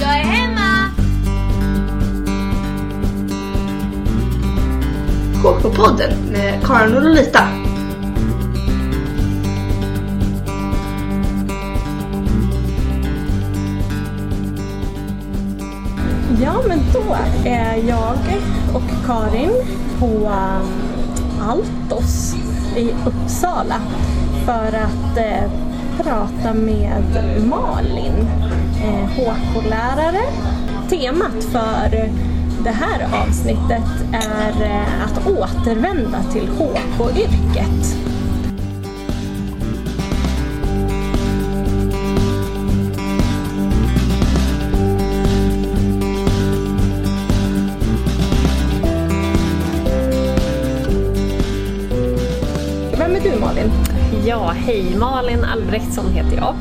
Jag är hemma! HK-podden med Karin och Lolita. Ja, men då är jag och Karin på um, Altos i Uppsala för att eh, prata med Malin, eh, HK-lärare. Temat för det här avsnittet är eh, att återvända till HK-yrket. Vem är du Malin? Ja, hej Malin Albrektsson heter jag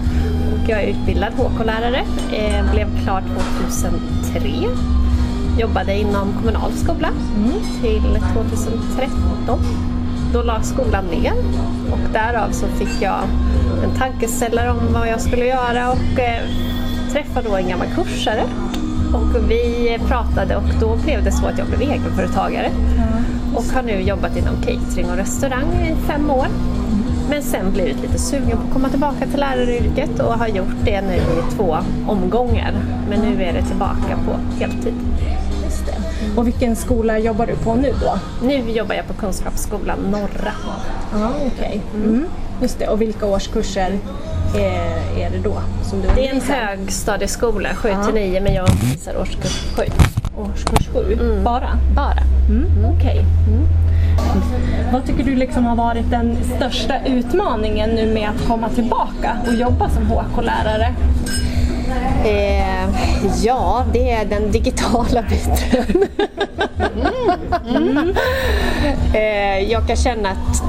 jag är utbildad HK-lärare. Eh, blev klar 2003. Jobbade inom kommunal skola till 2013. Då la skolan ner och därav så fick jag en tankeställare om vad jag skulle göra och eh, träffade då en gammal kursare. Och vi pratade och då blev det så att jag blev egenföretagare och har nu jobbat inom catering och restaurang i fem år. Men sen blivit lite sugen på att komma tillbaka till läraryrket och har gjort det nu i två omgångar. Men nu är det tillbaka på heltid. Just det. Och vilken skola jobbar du på nu då? Nu jobbar jag på Kunskapsskolan Norra. Ja, okej. Mm. Just det. Och vilka årskurser är, är det då som du Det är en högstadieskola, 7 till 9, men jag undervisar årskurs 7. Årskurs sju? Bara? Bara. Okej. Mm. Vad tycker du liksom har varit den största utmaningen nu med att komma tillbaka och jobba som HK-lärare? Eh, ja, det är den digitala biten. eh, jag kan känna att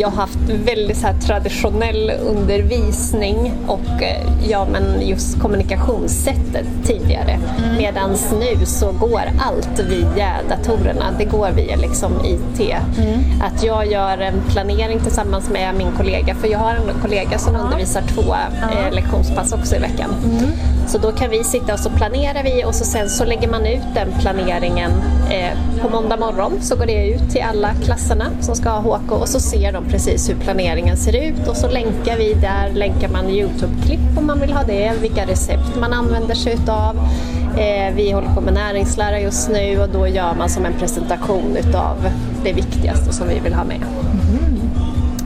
jag har haft väldigt så här traditionell undervisning och eh, ja, men just kommunikationssättet tidigare. Mm. Medan nu så går allt via datorerna. Det går via liksom IT. Att jag gör en planering tillsammans med min kollega, för jag har en kollega som undervisar två eh, lektionspass också i veckan. Så då kan vi sitta och så planerar vi och så sen så lägger man ut den planeringen Eh, på måndag morgon så går det ut till alla klasserna som ska ha HK och så ser de precis hur planeringen ser ut och så länkar vi där, länkar man Youtube-klipp om man vill ha det, vilka recept man använder sig utav. Eh, vi håller på med näringslära just nu och då gör man som en presentation utav det viktigaste som vi vill ha med.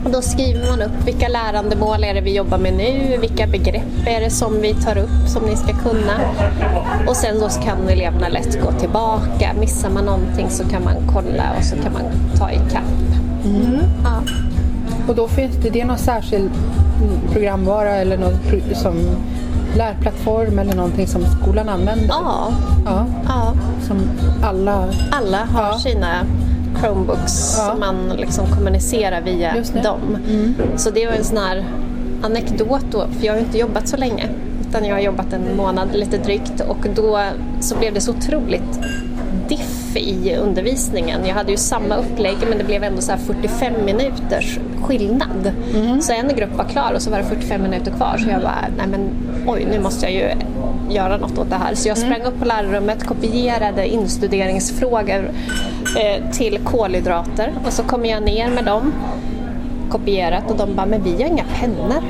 Och då skriver man upp vilka lärandemål är det vi jobbar med nu, vilka begrepp är det som vi tar upp som ni ska kunna. Och sen då så kan eleverna lätt gå tillbaka. Missar man någonting så kan man kolla och så kan man ta ikapp. Ja. Och då finns det, det är någon särskild programvara eller något pro- som lärplattform eller någonting som skolan använder? Ja, Ja, ja. som alla... alla har Ja. sina Chromebooks Ja. som man liksom kommunicerar via dem. Så det var en sån här anekdot då, för jag har ju inte jobbat så länge utan jag har jobbat en månad lite drygt och då så blev det så otroligt diff i undervisningen. Jag hade ju samma upplägg men det blev ändå så här 45 minuters skillnad. Så en grupp var klar och så var det 45 minuter kvar så jag bara, nej men oj nu måste jag ju göra något åt det här. Så jag sprang upp på lärarrummet, kopierade instuderingsfrågor eh, till kolhydrater. Och så kom jag ner med dem kopierat och de bara, men vi har inga pennor.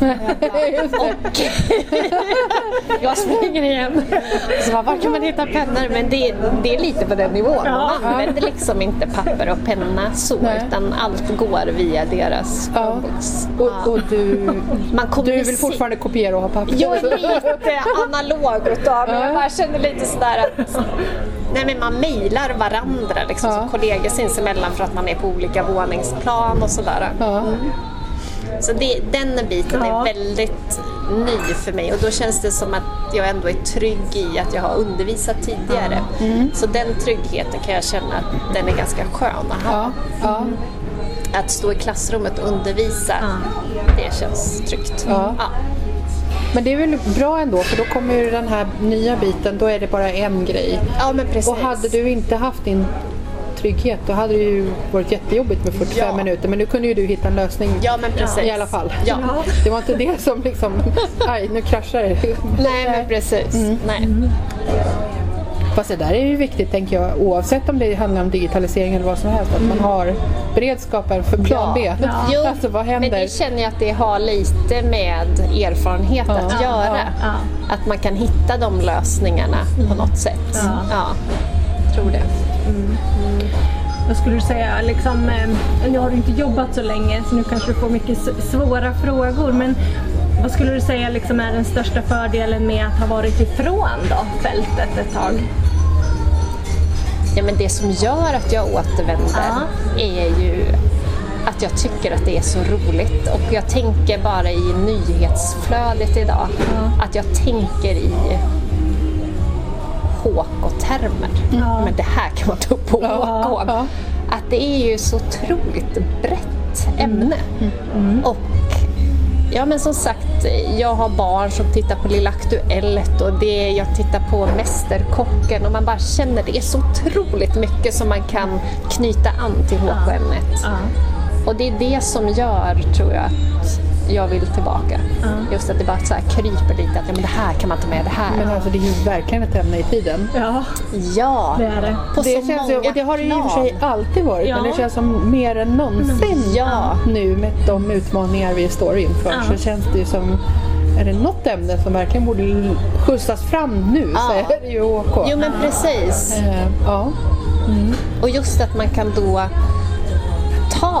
och jag springer igen. Så bara, var kan man hitta pennor? Men det, det är lite på den nivån. Man använder liksom inte papper och penna så, Nej. utan allt går via deras Ja. Chromebooks. Och, och du, du vill fortfarande kopiera och ha papper? jag är lite analog utav mig. Jag bara känner lite sådär att Nej, men man mejlar varandra liksom, Ja. kollegor sinsemellan för att man är på olika våningsplan och sådär. Ja. Så det, den biten Ja. är väldigt ny för mig och då känns det som att jag ändå är trygg i att jag har undervisat tidigare. Så den tryggheten kan jag känna att den är ganska skön att ha. Ja. Ja. Att stå i klassrummet och undervisa, det känns tryggt. Ja. Men det är väl bra ändå för då kommer ju den här nya biten, då är det bara en grej. Ja, men precis. Och hade du inte haft din trygghet då hade det ju varit jättejobbigt med 45 Ja. minuter men nu kunde ju du hitta en lösning Ja, men precis. i alla fall. Ja. Det var inte det som liksom, aj nu kraschar det. Nej, men precis. Nej. Fast det där är ju viktigt tänker jag oavsett om det handlar om digitalisering eller vad som helst att man har beredskapen för plan B. Jo, Alltså vad men händer? det känner jag att det har lite med erfarenhet att Ja. göra. Ja. Att man kan hitta de lösningarna på något sätt. Ja. Ja, tror det. Vad skulle du säga, liksom, eh, nu har du inte jobbat så länge så nu kanske du får mycket svåra frågor men vad skulle du säga liksom är den största fördelen med att ha varit ifrån då, fältet ett tag? Ja, men det som gör att jag återvänder är ju att jag tycker att det är så roligt och jag tänker bara i nyhetsflödet idag att jag tänker i HK-termer. Men det här kan man ta upp på HK. ja. Att det är ju så otroligt brett ämne. Och Ja men som sagt, jag har barn som tittar på Lilla Aktuellt och det, jag tittar på Mästerkocken och man bara känner det är så otroligt mycket som man kan knyta an till HK-ämnet. Ja. Och det är det som gör, tror jag, att jag vill tillbaka. Just att det bara så här kryper lite, att ja, men det här kan man ta med, det här. Men alltså det är ju verkligen ett ämne i tiden. Ja, ja, det är det. på Det så känns ju, många och det har det ju i och för sig alltid varit Ja. men det känns som mer än någonsin Ja. nu med de utmaningar vi står inför Ja. så känns det ju som är det något ämne som verkligen borde skjutsas fram nu så Ja. är det ju OK. Jo men precis. Eh, ja. Och just att man kan då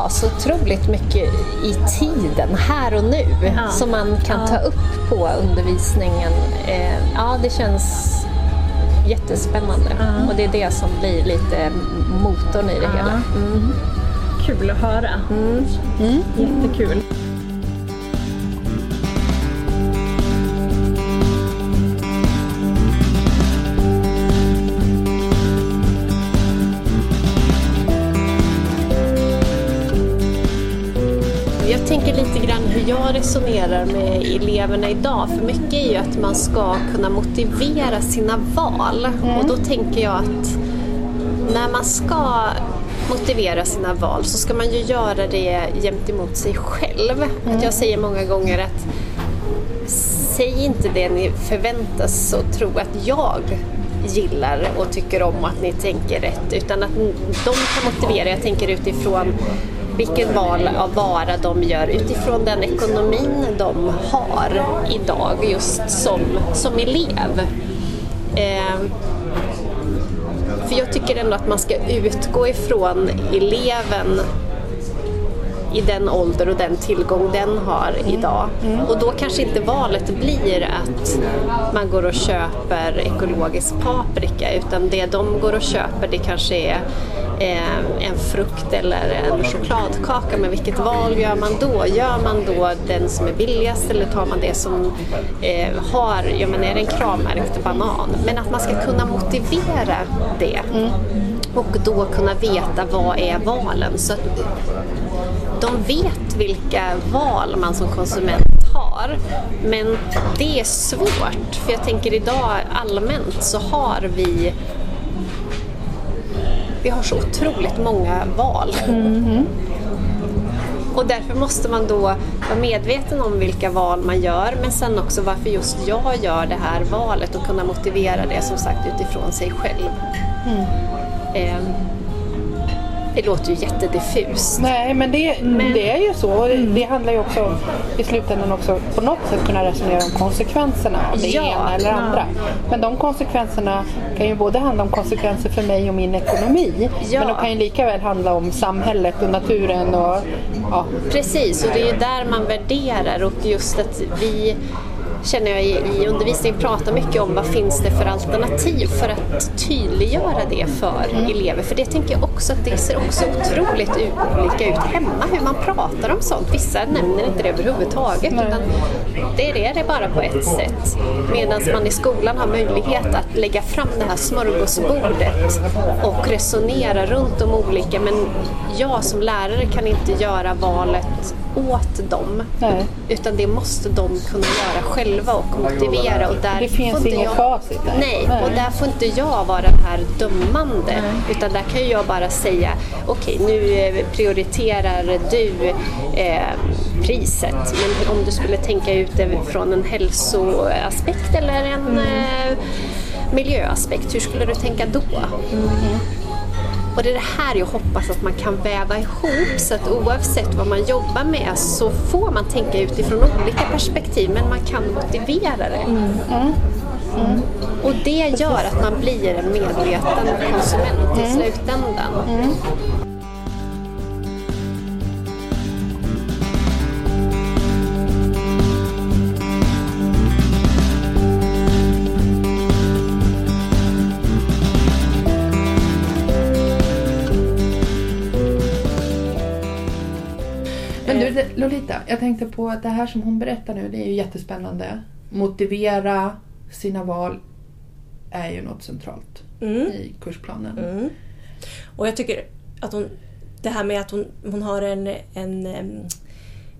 så otroligt mycket i tiden, här och nu, Ja. som man kan Ja. ta upp på undervisningen. Eh, ja, det känns jättespännande. Och det är det som blir lite motorn i det hela. Mm. Kul att höra. Jättekul. Resonerar med eleverna idag. För mycket är ju att man ska kunna motivera sina val. Och då tänker jag att när man ska motivera sina val så ska man ju göra det gentemot sig själv. Att jag säger många gånger att säg inte det ni förväntas och tro att jag gillar och tycker om att ni tänker rätt utan att de kan motivera, jag tänker utifrån vilket val av vara de gör utifrån den ekonomin de har idag just som, som elev. Eh, för jag tycker ändå att man ska utgå ifrån eleven i den ålder och den tillgång den har idag. Och då kanske inte valet blir att man går och köper ekologisk paprika utan det de går och köper det kanske är eh, en frukt eller en chokladkaka. Men vilket val gör man då? Gör man då den som är billigast eller tar man det som eh, har, ja men är det en kravmärkt banan? Men att man ska kunna motivera det och då kunna veta vad är valen. Så de vet vilka val man som konsument har. Men det är svårt, för jag tänker idag allmänt så har vi vi har så otroligt många val. Och därför måste man då vara medveten om vilka val man gör men sen också varför just jag gör det här valet och kunna motivera det som sagt utifrån sig själv. Ehm, det låter ju jättediffust. Nej, men det, det är ju så. Det handlar ju också i slutändan också på något sätt kunna resonera om konsekvenserna av det Ja, ena eller ja. andra. Men de konsekvenserna kan ju både handla om konsekvenser för mig och min ekonomi. Ja. Men de kan ju lika väl handla om samhället och naturen och ja, Precis, och det är ju där man värderar och just att vi känner jag i, i undervisningen pratar mycket om vad finns det för alternativ för att tydliggöra det för elever. För det tänker jag också att det ser också otroligt olika ut hemma hur man pratar om sånt. Vissa nämner inte det överhuvudtaget utan det är det bara på ett sätt. Medan man i skolan har möjlighet att lägga fram det här smörgåsbordet och resonera runt de olika men jag som lärare kan inte göra valet åt dem. Nej. Utan det måste de kunna göra själva och motivera. Och där Det finns får inte inget jag... facit där. Nej, och där får inte jag vara den här dömande. Utan där kan jag bara säga, okej nu eh, prioriterar du eh, priset. Men om du skulle tänka ut det från en hälsoaspekt eller en eh, miljöaspekt, hur skulle du tänka då? Och det är det här jag hoppas att man kan väva ihop så att oavsett vad man jobbar med så får man tänka utifrån olika perspektiv men man kan motivera det. Och det gör att man blir en medveten konsument i slutändan. Lolita, jag tänkte på att det här som hon berättar nu, det är ju jättespännande. Motivera sina val är ju något centralt Mm. i kursplanen. Mm. Och jag tycker att hon, det här med att hon, hon har en, en,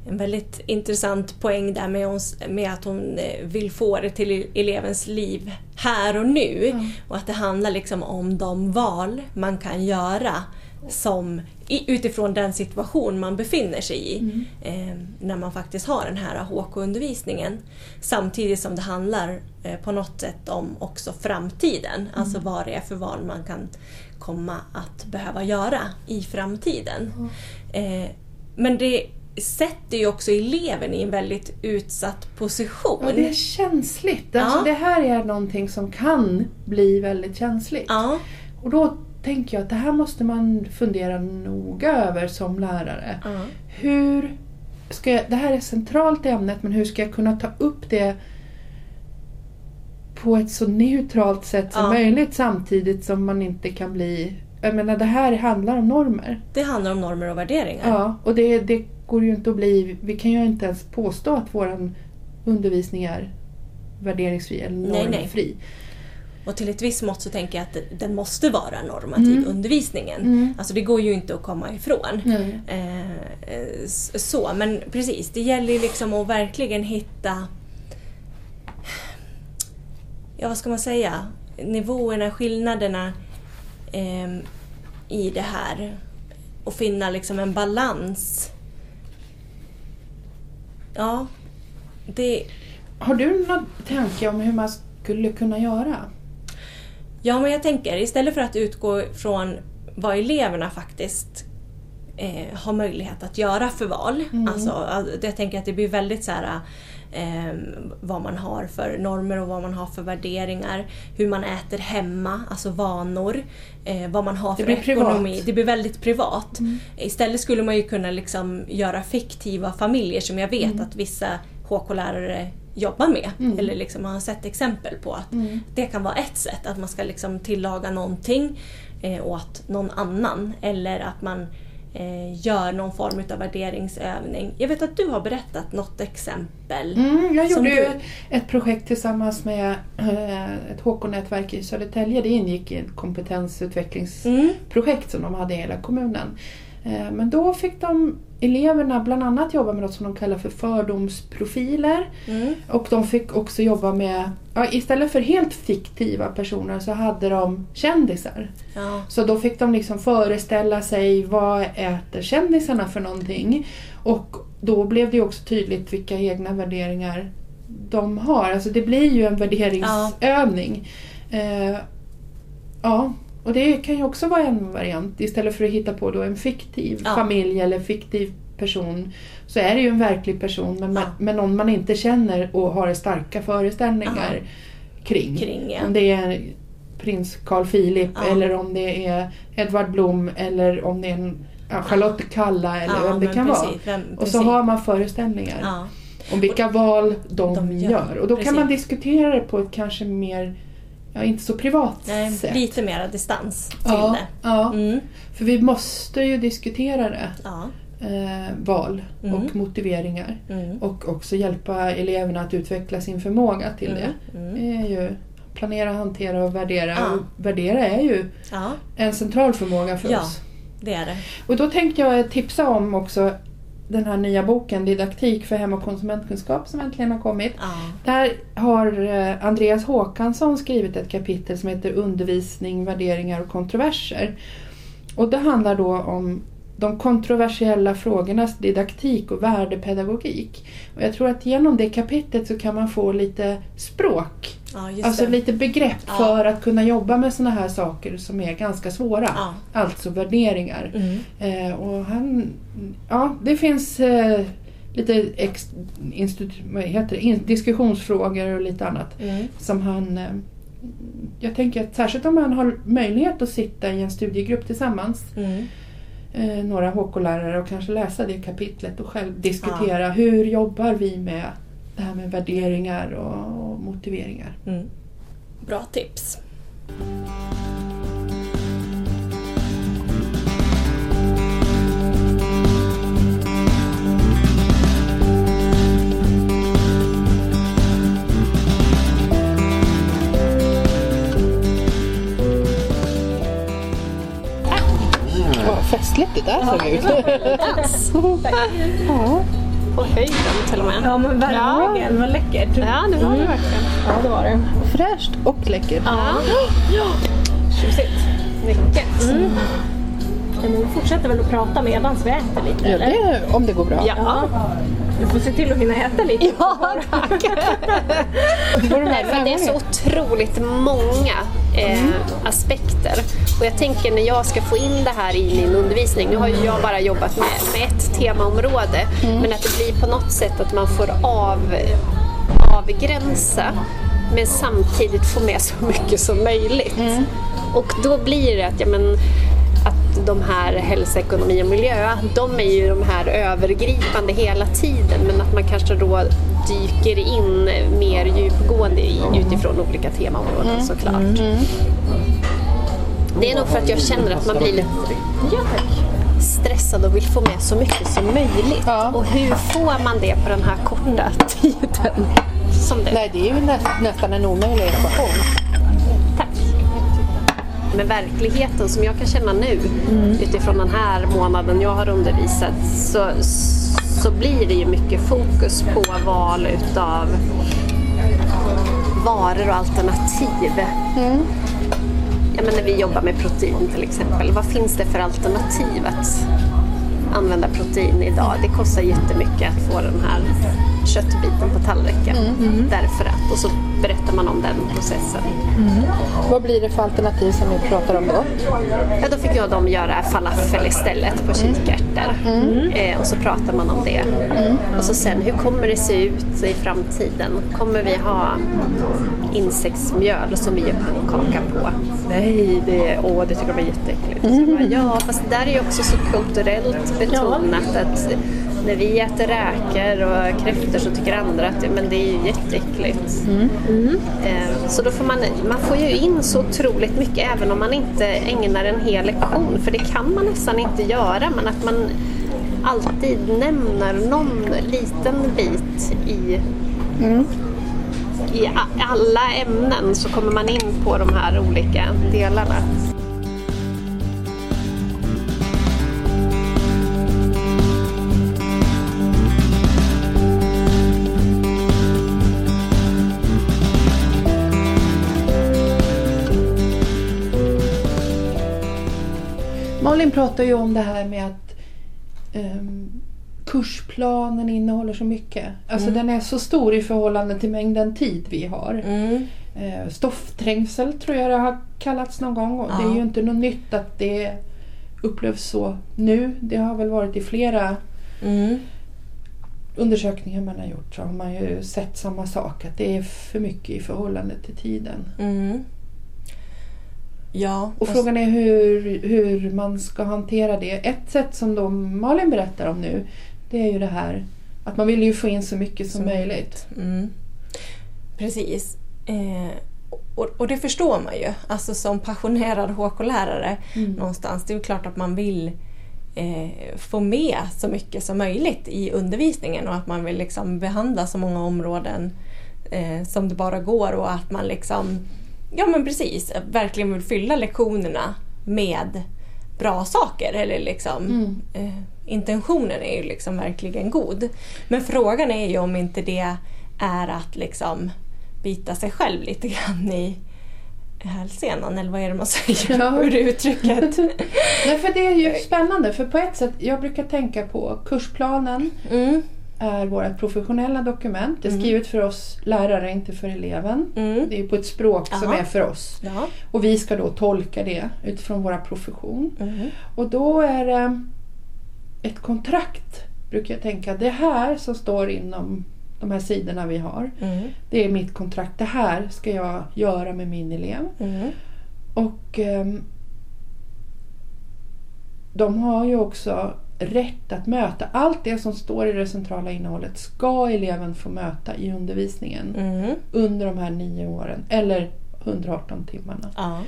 en väldigt intressant poäng där med, ons- med att hon eh, vill få det till elevens liv här och nu. Och att det handlar liksom om de val man kan göra som, utifrån den situation man befinner sig i eh, när man faktiskt har den här HK-undervisningen. Samtidigt som det handlar eh, på något sätt om också framtiden, alltså vad det är för val man kan komma att behöva göra i framtiden. Eh, men det sätter ju också eleven i en väldigt utsatt position. Ja, det är känsligt. Alltså, Ja. Det här är någonting som kan bli väldigt känsligt. Ja, Och då tänker jag att det här måste man fundera noga över som lärare. ja. Hur ska jag, det här är centralt i ämnet, men hur ska jag kunna ta upp det på ett så neutralt sätt som Ja. möjligt samtidigt som man inte kan bli... Jag menar, det här handlar om normer. Det handlar om normer och värderingar. Ja, och det, det går ju inte att bli... Vi kan ju inte ens påstå att vår undervisning är värderingsfri eller Nej, nej. Och till ett visst mått så tänker jag att den måste vara normativ, Mm. undervisningen. Mm. Alltså det går ju inte att komma ifrån. Nej. Eh, eh, så, men precis, det gäller ju liksom att verkligen hitta Ja, vad ska man säga? Nivåerna, skillnaderna ehm, i det här. Och finna liksom en balans. Ja, det, Har du någon tanke om hur man skulle kunna göra? Ja, men jag tänker istället för att utgå från vad eleverna faktiskt eh, har möjlighet att göra för val. Alltså, alltså, jag tänker att det blir väldigt så här eh, vad man har för normer och vad man har för värderingar. Hur man äter hemma, alltså vanor. Eh, vad man har Det för blir privat. ekonomi. Det blir väldigt privat. Istället skulle man ju kunna liksom göra fiktiva familjer som jag vet att vissa HK-lärare jobbar med. Eller liksom har sett exempel på att det kan vara ett sätt. Att man ska liksom tillaga någonting eh, åt någon annan. Eller att man eh, gör någon form av värderingsövning. Jag vet att du har berättat något exempel. Mm, jag gjorde du- ett projekt tillsammans med eh, ett HK-nätverk i Södertälje. Det ingick i ett kompetensutvecklingsprojekt som de hade i hela kommunen. Eh, Men då fick de eleverna bland annat jobba med något som de kallar för fördomsprofiler. Mm. Och de fick också jobba med, ja, istället för helt fiktiva personer så hade de kändisar. Ja. Så då fick de liksom föreställa sig vad äter kändisarna för någonting. Och då blev det också tydligt vilka egna värderingar de har. Alltså det blir ju en värderingsövning. Eh, ja, och det kan ju också vara en variant. Istället för att hitta på då en fiktiv Ja. familj eller fiktiv person så är det ju en verklig person men, Ja. men någon man inte känner och har starka föreställningar kring. Kring, ja. Om det är prins Carl Philip eller om det är Edvard Blom eller om det är en, Charlotte Kalla eller vem det kan precis, vara. vem- och så har man föreställningar om vilka val de, de gör. gör. Och då Precis. kan man diskutera det på ett kanske mer, ja inte så privat Nej, sätt. lite mera distans till ja, det. ja, Mm. för vi måste ju diskutera det. Ja. Eh, val Mm. och motiveringar. Mm. Och också hjälpa eleverna att utveckla sin förmåga till Mm. det. Mm. Det är ju planera, hantera och värdera. Ja. Och värdera är ju ja, en central förmåga för Ja. oss. det är det. Och då tänkte jag tipsa om också den här nya boken Didaktik för hem och konsumentkunskap som äntligen har kommit. Ja. Där har eh, Andreas Håkansson skrivit ett kapitel som heter Undervisning, värderingar och kontroverser. Och det handlar då om de kontroversiella frågornas didaktik och värdepedagogik. Och jag tror att genom det kapitlet så kan man få lite språk, Ja, alltså det. lite begrepp Ja. för att kunna jobba med såna här saker som är ganska svåra. Ja. Alltså värderingar. Mm. Eh, och han, ja, det finns eh, lite ex, heter det, In, diskussionsfrågor och lite annat Mm. som han... Eh, jag tänker att särskilt om man har möjlighet att sitta i en studiegrupp tillsammans, Mm. Eh, några HK-lärare och kanske läsa det kapitlet och själv diskutera hur jobbar vi med det här med värderingar och, och motiveringar. Mm. Bra tips. Festligt det där såg ut. På höjden till och med. Ja men verkligen, vad läckert. Ja, det var det verkligen. Ja det var det. Fräscht och läckert. Ja. Tjusigt. Mycket. Mm. Men vi fortsätter väl att prata medan vi äter lite Ja, eller? det, om det går bra. Ja. Du får se till att hinna äta lite. Ja, tack. Du Nej, för det är så otroligt många eh, aspekter. Och jag tänker när jag ska få in det här i min undervisning, nu har ju jag bara jobbat med, med ett temaområde, men att det blir på något sätt att man får av, avgränsa men samtidigt få med så mycket som möjligt. Och då blir det att, ja, men, de här hälsa, ekonomi och miljö, de är ju de här övergripande hela tiden men att man kanske då dyker in mer djupgående i, utifrån olika temaområden såklart. Det är nog för att jag känner att man blir lite stressad och vill få med så mycket som möjligt. Ja. Och hur får man det på den här korta tiden? Som det. Nej, det är ju nä, nästan en omöjlig ekvation. Med verkligheten som jag kan känna nu utifrån den här månaden jag har undervisat så, så blir det ju mycket fokus på val utav varor och alternativ. Ja, men när vi jobbar med protein till exempel, vad finns det för alternativ att använda protein idag? Det kostar jättemycket att få den här köttbiten på tallriken. Därför att, och så berättar man om den processen. Vad blir det för alternativ som vi pratar om då? Ja, då fick jag dem göra falafel istället på kikärtor. Eh, och så pratar man om det. Och så sen, hur kommer det se ut i framtiden? Kommer vi ha insektsmjöl som vi gör pannkaka på? Nej, det, åh, det tycker de är jätteäckligt. Bara, ja, fast det där är ju också så kulturellt betonat att när vi äter räkor och kräftor så tycker andra att men det är jätteäckligt. Eh, Så då får man, man får ju in så otroligt mycket även om man inte ägnar en hel lektion, för det kan man nästan inte göra, men att man alltid nämner någon liten bit i, i a- alla ämnen så kommer man in på de här olika delarna. Malin pratar ju om det här med att ehm, kursplanen innehåller så mycket. Alltså den är så stor i förhållande till mängden tid vi har. Eh, stoffträngsel tror jag det har kallats någon gång och det är Ja. ju inte något nytt att det upplevs så nu. Det har väl varit i flera Mm. undersökningar man har gjort så har man ju sett samma sak. Att det är för mycket i förhållande till tiden. Mm. Ja, Och frågan är hur, hur man ska hantera det. Ett sätt som då Malin berättar om nu det är ju det här att man vill ju få in så mycket som, Som möjligt. Mm. Precis. Eh, och, och det förstår man ju. Alltså som passionerad HK-lärare Mm. någonstans. Det är klart att man vill eh, få med så mycket som möjligt i undervisningen och att man vill liksom behandla så många områden eh, som det bara går och att man liksom, ja men precis, verkligen vill fylla lektionerna med bra saker. Eller liksom, Mm. eh, intentionen är ju liksom verkligen god. Men frågan är ju om inte det är att liksom bita sig själv lite grann i hälsenan, eller vad är det man säger Ja. ur uttrycket? Nej, för det är ju spännande för på ett sätt, jag brukar tänka på kursplanen Mm, är vårt professionella dokument. Det är Mm. skrivet för oss lärare, inte för eleven. mm, Det är på ett språk som Aha. är för oss. ja, Och vi ska då tolka det utifrån våra profession. mm, Och då är det ett kontrakt, brukar jag tänka. Det här som står inom de här sidorna vi har. mm, Det är mitt kontrakt. Det här ska jag göra med min elev. mm, Och ehm, de har ju också rätt att möta. Allt det som står i det centrala innehållet ska eleven få möta i undervisningen mm, under de här nio åren. Eller 118 timmarna. ja,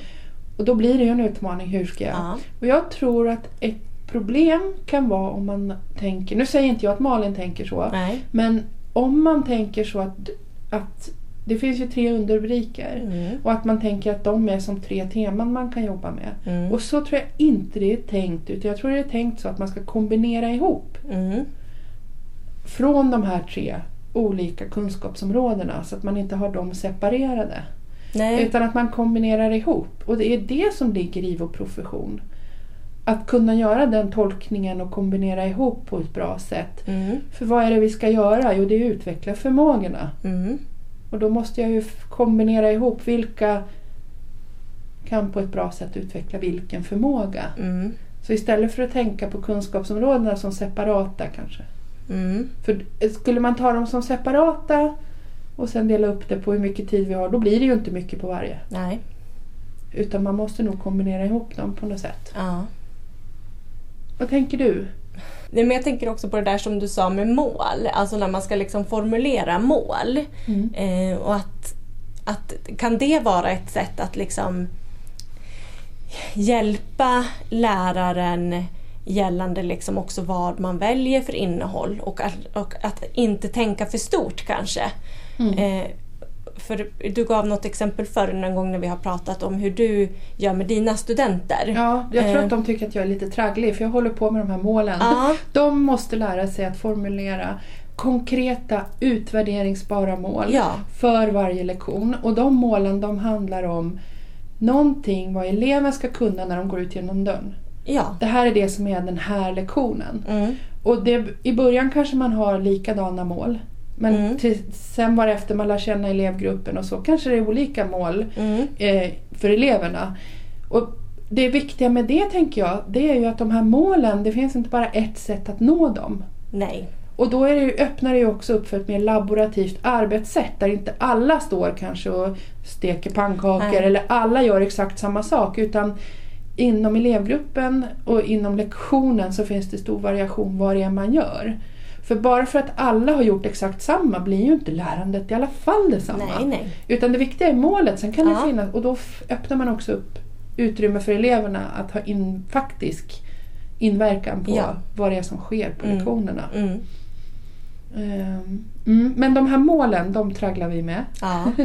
Och då blir det ju en utmaning. Hur ska jag? ja, Och jag tror att ett problem kan vara om man tänker, nu säger inte jag att Malin tänker så, nej, men om man tänker så att, att det finns ju tre underrubriker mm, och att man tänker att de är som tre teman man kan jobba med. mm, Och så tror jag inte det är tänkt utan jag tror det är tänkt så att man ska kombinera ihop mm, från de här tre olika kunskapsområdena så att man inte har dem separerade. nej, Utan att man kombinerar ihop. Och det är det som ligger i vår profession. Att kunna göra den tolkningen och kombinera ihop på ett bra sätt. mm, För vad är det vi ska göra? Jo, det är att utveckla förmågorna. Och då måste jag ju kombinera ihop vilka kan på ett bra sätt utveckla vilken förmåga. mm, Så istället för att tänka på kunskapsområdena som separata kanske. mm, För skulle man ta dem som separata och sen dela upp det på hur mycket tid vi har, då blir det ju inte mycket på varje. nej, Utan man måste nog kombinera ihop dem på något sätt. ja. Vad tänker du? Nej, men jag tänker också på det där som du sa med mål, alltså när man ska liksom formulera mål. Eh, och att, att kan det vara ett sätt att liksom hjälpa läraren gällande liksom också vad man väljer för innehåll och att, och att inte tänka för stort kanske. Eh, för du gav något exempel förr någon gång när vi har pratat om hur du gör med dina studenter. Ja, jag tror Eh. att de tycker att jag är lite tragglig för jag håller på med de här målen. Ja. De måste lära sig att formulera konkreta utvärderingsbara mål Ja. för varje lektion. Och de målen de handlar om någonting vad eleven ska kunna när de går ut genom dörren. Ja. Det här är det som är den här lektionen. Mm. Och det, I början kanske man har likadana mål. Men Mm. till, sen varefter man lär känna elevgruppen och så kanske det är olika mål Mm. eh, för eleverna. Och det viktiga med det tänker jag, det är ju att de här målen, det finns inte bara ett sätt att nå dem. Nej. Och då är det ju, öppnar det ju också upp för ett mer laborativt arbetssätt där inte alla står kanske och steker pannkakor Nej. eller alla gör exakt samma sak utan inom elevgruppen och inom lektionen så finns det stor variation vad det är man gör. För bara för att alla har gjort exakt samma blir ju inte lärandet i alla fall detsamma. Nej, nej. Utan det viktiga är målet, sen kan Ja. det finnas och då öppnar man också upp utrymme för eleverna att ha in faktisk inverkan på Ja. vad det är som sker på Mm. lektionerna. Mm. Ehm, Mm, men de här målen, de tragglar vi med. Ja.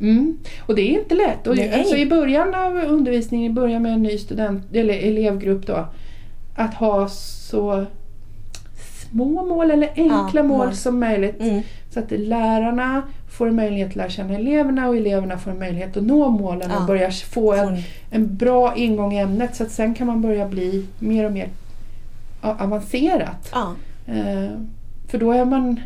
Mm. Och det är inte lätt. Och alltså I början av undervisningen, i början med en ny student, eller elevgrupp då, att ha så små mål eller enkla Ja, mål mål. som möjligt. Mm. Så att lärarna får en möjlighet att lära känna eleverna och eleverna får en möjlighet att nå målen Ja. och börja få en, Från- en bra ingång i ämnet. Så att sen kan man börja bli mer och mer avancerat. Ja. Eh, för då är man,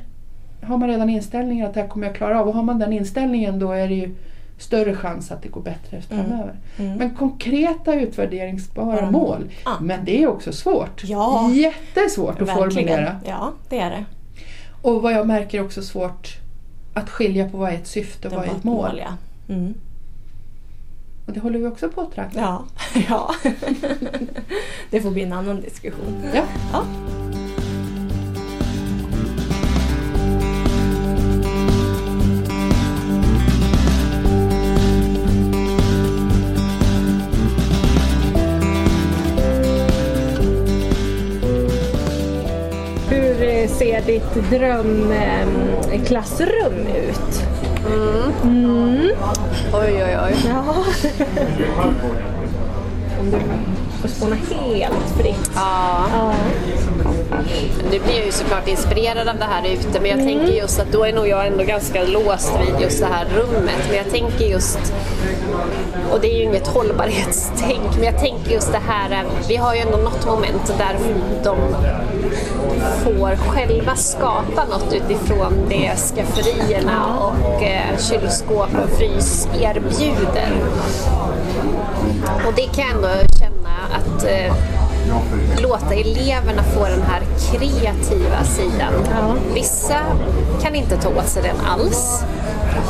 har man redan inställningen att det här kommer jag klara av. Och har man den inställningen då är det ju större chans att det går bättre framöver. Mm. Men konkreta utvärderingsbara Bara mål, mål. Ja. men det är också svårt. Ja. Jättesvårt att Verkligen. formulera. Ja, det är det. Och vad jag märker är också svårt att skilja på vad är ett syfte och Det vad är ett mål. ja. Mm. Och det håller vi också på att traggla. Ja. ja. det får bli en annan diskussion. Ja. Ja. Hur eh, ser ditt drömklassrum ut? Oj, oj, oj. Ja. du får spåna helt fritt. Ja. Ja. Nu blir jag ju såklart inspirerad av det här ute men jag tänker just att då är nog jag ändå ganska låst vid just det här rummet. Men jag tänker just, och det är ju inget hållbarhetstänk, men jag tänker just det här, vi har ju ändå något moment där de får själva skapa något utifrån det skafferierna och eh, kylskåp och frys erbjuder. Och det kan jag ändå att eh, låta eleverna få den här kreativa sidan. Vissa kan inte ta åt sig den alls.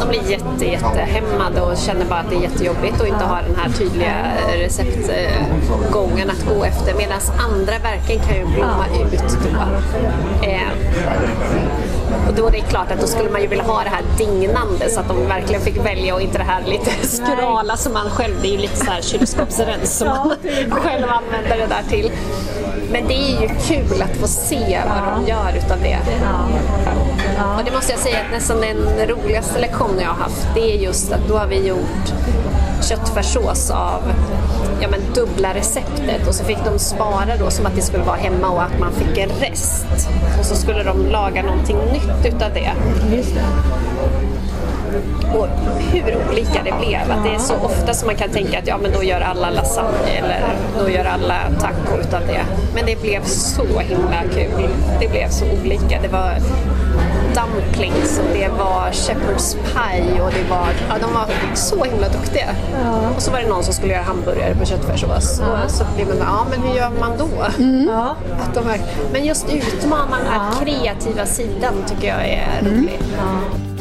De blir jätte, jättehämmade och känner bara att det är jättejobbigt och inte har den här tydliga receptgången att gå efter. Medan andra verkligen kan ju blomma ut då. Eh, och då är det klart att då skulle man ju vilja ha det här dignande så att de verkligen fick välja och inte det här lite skrala som man själv, det är ju lite så här kylskåpsrens som man själv använder det där till. Men det är ju kul att få se vad de gör utav det. Och det måste jag säga att nästan den roligaste lektionen jag har haft det är just att då har vi gjort köttfärssås av ja, men dubbla receptet och så fick de spara då som att det skulle vara hemma och att man fick en rest. Och så skulle de laga någonting nytt utav det. Just det. Och hur olika det blev. Att det är så ofta som man kan tänka att ja men då gör alla lasagne eller då gör alla taco utav det. Men det blev så himla kul. Det blev så olika. Det var dumplings och det var shepherd's pie och det var, ja de var så himla duktiga. Och så var det någon som skulle göra hamburgare på köttfärssås. Och så blev man ja men hur gör man då? Ja. Att de verk- men just utmana den här kreativa sidan tycker jag är rolig. Om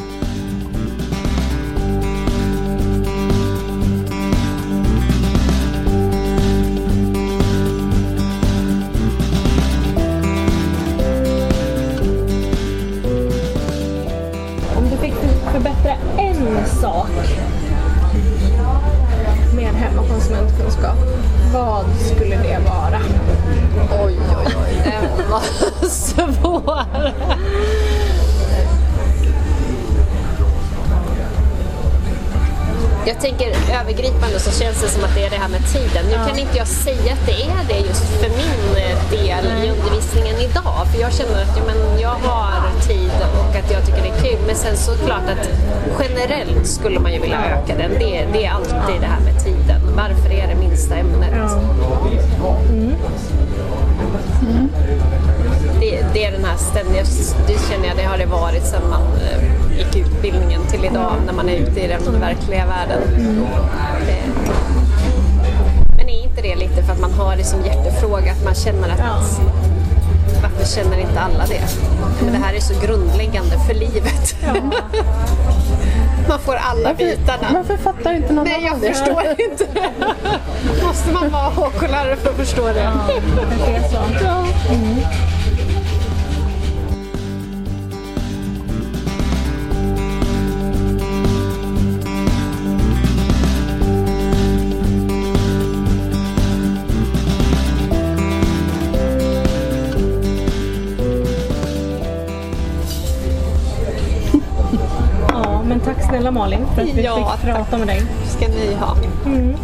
övergripande så känns det som att det är det här med tiden. Nu kan inte jag säga att det är det just för min eh, del i undervisningen idag. För jag känner att ja, men jag har tid och att jag tycker det är kul. Men sen så klart att generellt skulle man ju vilja öka den. Det, det är alltid det här med tiden. Varför är det minsta ämnet? det, det är den här ständiga, det känner jag, det har det varit sedan man utbildningen till idag när man är ute i den verkliga världen. Eh, Men är inte det lite för att man har det som hjärtefråga, att man känner att varför känner inte alla det? Men det här är så grundläggande för livet. man får alla bitarna. Varför fattar inte någon Nej, annan jag det? förstår inte. Måste man vara HK-lärare för att förstå det? Det är så. Ja. Ja, snälla Malin för att vi Ja, fick prata med dig. ska ni ha. Mm,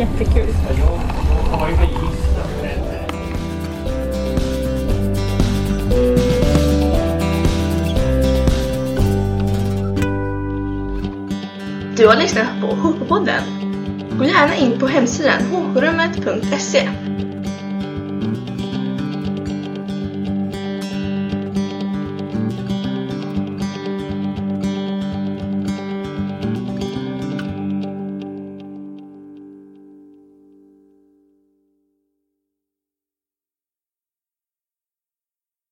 jättekul. Du har lyssnat på HK-podden. Gå gärna in på hemsidan hkrummet.se